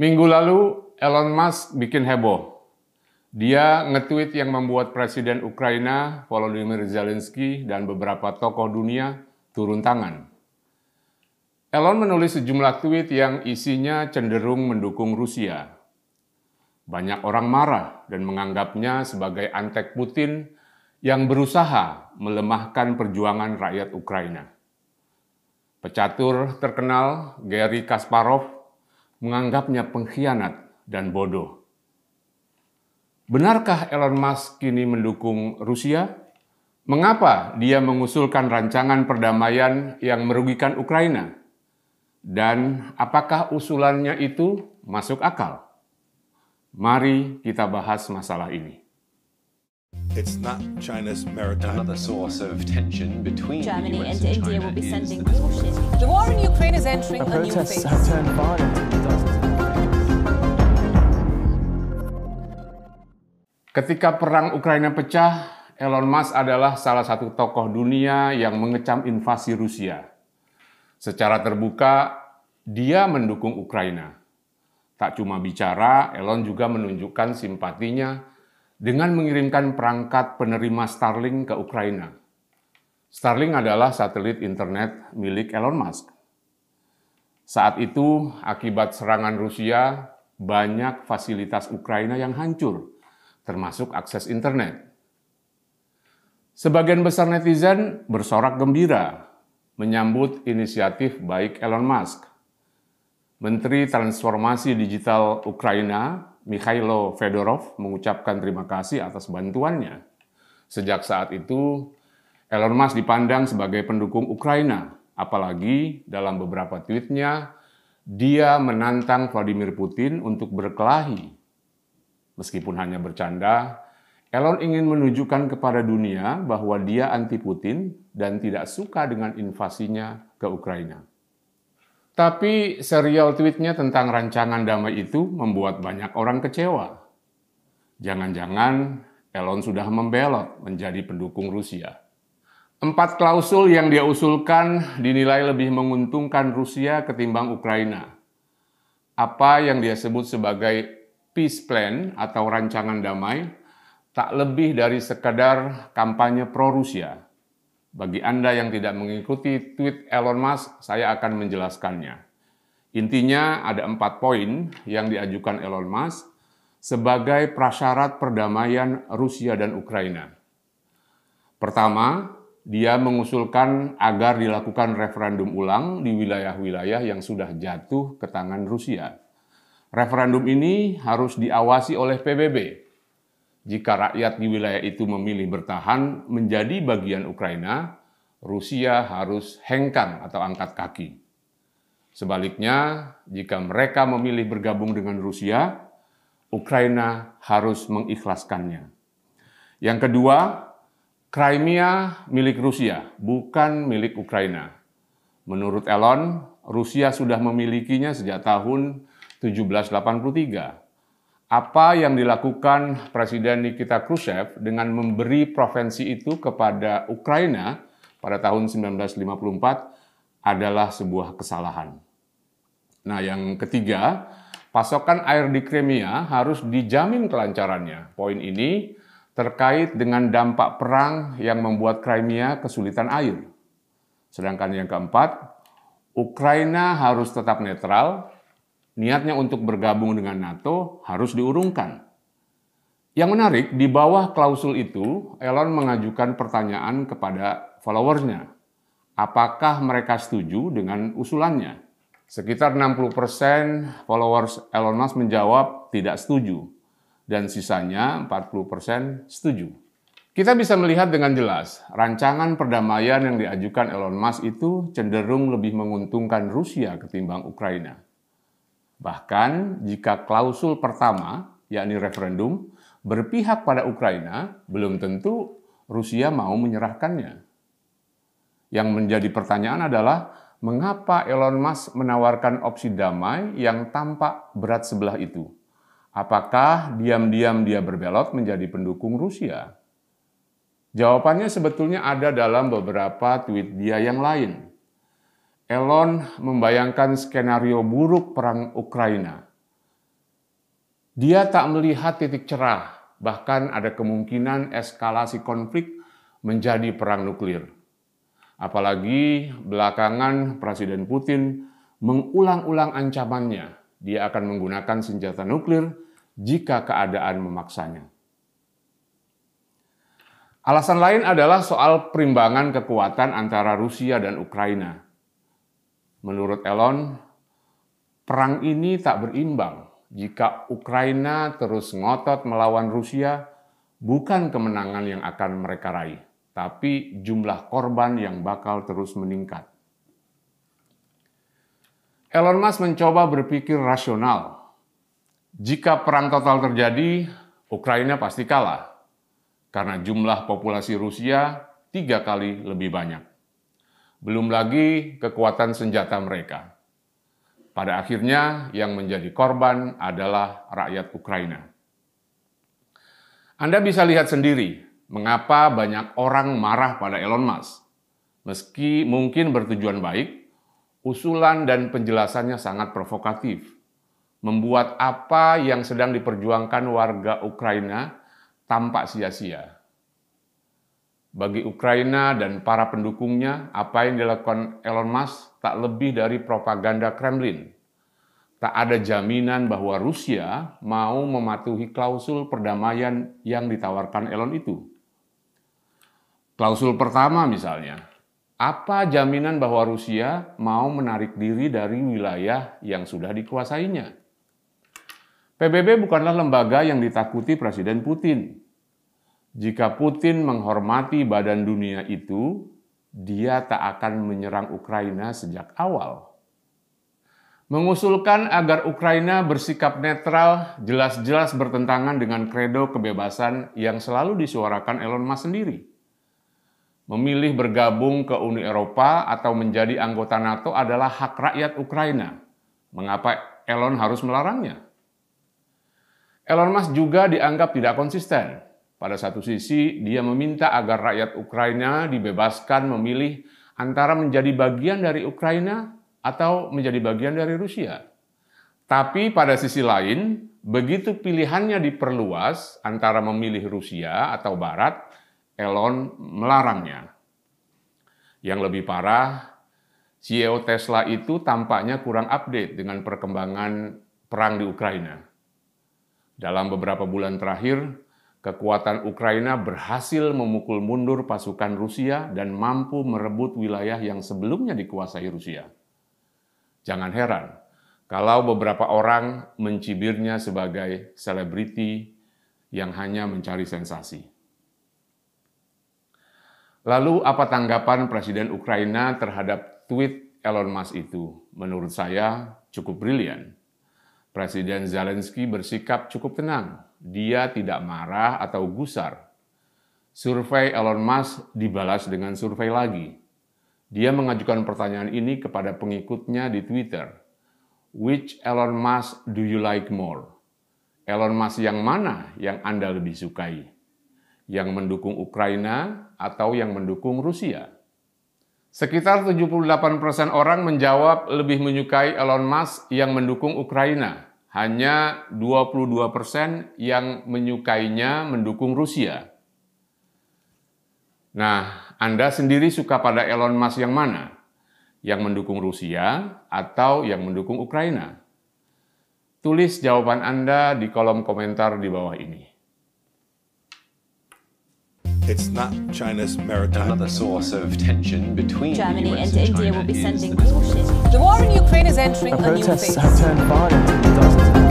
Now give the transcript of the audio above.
Minggu lalu Elon Musk bikin heboh. Dia nge-tweet yang membuat Presiden Ukraina Volodymyr Zelensky dan beberapa tokoh dunia turun tangan. Elon menulis sejumlah tweet yang isinya cenderung mendukung Rusia. Banyak orang marah dan menganggapnya sebagai antek Putin yang berusaha melemahkan perjuangan rakyat Ukraina. Pecatur terkenal Gary Kasparov menganggapnya pengkhianat dan bodoh. Benarkah Elon Musk kini mendukung Rusia? Mengapa dia mengusulkan rancangan perdamaian yang merugikan Ukraina? Dan apakah usulannya itu masuk akal? Mari kita bahas masalah ini. It's not China's maritime. Another source of tension between Germany the and US and India China will be sending the warships. The war in Ukraine is entering The a new phase. have turned violent in dozens of Ketika perang Ukraina pecah, Elon Musk adalah salah satu tokoh dunia yang mengecam invasi Rusia. Secara terbuka, dia mendukung Ukraina. Tak cuma bicara, Elon juga menunjukkan simpatinya dengan mengirimkan perangkat penerima Starlink ke Ukraina. Starlink adalah satelit internet milik Elon Musk. Saat itu, akibat serangan Rusia, banyak fasilitas Ukraina yang hancur, termasuk akses internet. Sebagian besar netizen bersorak gembira menyambut inisiatif baik Elon Musk. Menteri Transformasi Digital Ukraina, Mikhailo Fedorov, mengucapkan terima kasih atas bantuannya. Sejak saat itu, Elon Musk dipandang sebagai pendukung Ukraina, apalagi dalam beberapa tweetnya, dia menantang Vladimir Putin untuk berkelahi. Meskipun hanya bercanda, Elon ingin menunjukkan kepada dunia bahwa dia anti Putin dan tidak suka dengan invasinya ke Ukraina. Tapi serial tweetnya tentang rancangan damai itu membuat banyak orang kecewa. Jangan-jangan Elon sudah membelot menjadi pendukung Rusia. Empat klausul yang dia usulkan dinilai lebih menguntungkan Rusia ketimbang Ukraina. Apa yang dia sebut sebagai peace plan atau rancangan damai tak lebih dari sekadar kampanye pro-Rusia. Bagi Anda yang tidak mengikuti tweet Elon Musk, saya akan menjelaskannya. Intinya ada empat poin yang diajukan Elon Musk sebagai prasyarat perdamaian Rusia dan Ukraina. Pertama, dia mengusulkan agar dilakukan referendum ulang di wilayah-wilayah yang sudah jatuh ke tangan Rusia. Referendum ini harus diawasi oleh PBB. Jika rakyat di wilayah itu memilih bertahan menjadi bagian Ukraina, Rusia harus hengkang atau angkat kaki. Sebaliknya, jika mereka memilih bergabung dengan Rusia, Ukraina harus mengikhlaskannya. Yang kedua, Crimea milik Rusia, bukan milik Ukraina. Menurut Elon, Rusia sudah memilikinya sejak tahun 1783. Apa yang dilakukan Presiden Nikita Khrushchev dengan memberi provinsi itu kepada Ukraina pada tahun 1954 adalah sebuah kesalahan. Nah, yang ketiga, pasokan air di Crimea harus dijamin kelancarannya. Poin ini terkait dengan dampak perang yang membuat Crimea kesulitan air. Sedangkan yang keempat, Ukraina harus tetap netral, niatnya untuk bergabung dengan NATO harus diurungkan. Yang menarik, di bawah klausul itu, Elon mengajukan pertanyaan kepada followersnya. Apakah mereka setuju dengan usulannya? Sekitar 60% followers Elon Musk menjawab tidak setuju dan sisanya 40% setuju. Kita bisa melihat dengan jelas, rancangan perdamaian yang diajukan Elon Musk itu cenderung lebih menguntungkan Rusia ketimbang Ukraina. Bahkan jika klausul pertama, yakni referendum, berpihak pada Ukraina, belum tentu Rusia mau menyerahkannya. Yang menjadi pertanyaan adalah, mengapa Elon Musk menawarkan opsi damai yang tampak berat sebelah itu? Apakah diam-diam dia berbelot menjadi pendukung Rusia? Jawabannya sebetulnya ada dalam beberapa tweet dia yang lain. Elon membayangkan skenario buruk perang Ukraina. Dia tak melihat titik cerah, bahkan ada kemungkinan eskalasi konflik menjadi perang nuklir. Apalagi belakangan Presiden Putin mengulang-ulang ancamannya, dia akan menggunakan senjata nuklir jika keadaan memaksanya. Alasan lain adalah soal perimbangan kekuatan antara Rusia dan Ukraina. Menurut Elon, perang ini tak berimbang jika Ukraina terus ngotot melawan Rusia, bukan kemenangan yang akan mereka raih, tapi jumlah korban yang bakal terus meningkat. Elon Musk mencoba berpikir rasional. Jika perang total terjadi, Ukraina pasti kalah karena jumlah populasi Rusia tiga kali lebih banyak. Belum lagi kekuatan senjata mereka. Pada akhirnya, yang menjadi korban adalah rakyat Ukraina. Anda bisa lihat sendiri mengapa banyak orang marah pada Elon Musk. Meski mungkin bertujuan baik, usulan dan penjelasannya sangat provokatif, membuat apa yang sedang diperjuangkan warga Ukraina tampak sia-sia. Bagi Ukraina dan para pendukungnya, apa yang dilakukan Elon Musk tak lebih dari propaganda Kremlin. Tak ada jaminan bahwa Rusia mau mematuhi klausul perdamaian yang ditawarkan Elon itu. Klausul pertama misalnya, apa jaminan bahwa Rusia mau menarik diri dari wilayah yang sudah dikuasainya? PBB bukanlah lembaga yang ditakuti Presiden Putin. Jika Putin menghormati badan dunia itu, dia tak akan menyerang Ukraina sejak awal. Mengusulkan agar Ukraina bersikap netral jelas-jelas bertentangan dengan kredo kebebasan yang selalu disuarakan Elon Musk sendiri memilih bergabung ke Uni Eropa atau menjadi anggota NATO adalah hak rakyat Ukraina. Mengapa Elon harus melarangnya? Elon Musk juga dianggap tidak konsisten. Pada satu sisi, dia meminta agar rakyat Ukraina dibebaskan memilih antara menjadi bagian dari Ukraina atau menjadi bagian dari Rusia. Tapi pada sisi lain, begitu pilihannya diperluas antara memilih Rusia atau Barat, Elon melarangnya. Yang lebih parah, CEO Tesla itu tampaknya kurang update dengan perkembangan perang di Ukraina. Dalam beberapa bulan terakhir, kekuatan Ukraina berhasil memukul mundur pasukan Rusia dan mampu merebut wilayah yang sebelumnya dikuasai Rusia. Jangan heran kalau beberapa orang mencibirnya sebagai selebriti yang hanya mencari sensasi. Lalu apa tanggapan Presiden Ukraina terhadap tweet Elon Musk itu? Menurut saya cukup brilian. Presiden Zelensky bersikap cukup tenang. Dia tidak marah atau gusar. Survei Elon Musk dibalas dengan survei lagi. Dia mengajukan pertanyaan ini kepada pengikutnya di Twitter. Which Elon Musk do you like more? Elon Musk yang mana yang Anda lebih sukai? Yang mendukung Ukraina atau yang mendukung Rusia. Sekitar 78% orang menjawab lebih menyukai Elon Musk yang mendukung Ukraina. Hanya 22% yang menyukainya mendukung Rusia. Nah, Anda sendiri suka pada Elon Musk yang mana? Yang mendukung Rusia atau yang mendukung Ukraina? Tulis jawaban Anda di kolom komentar di bawah ini. It's not China's maritime. Another source of tension between Germany the US and India China will be sending the- warships. The war in Ukraine is entering The a new protests phase. have turned violent in dozens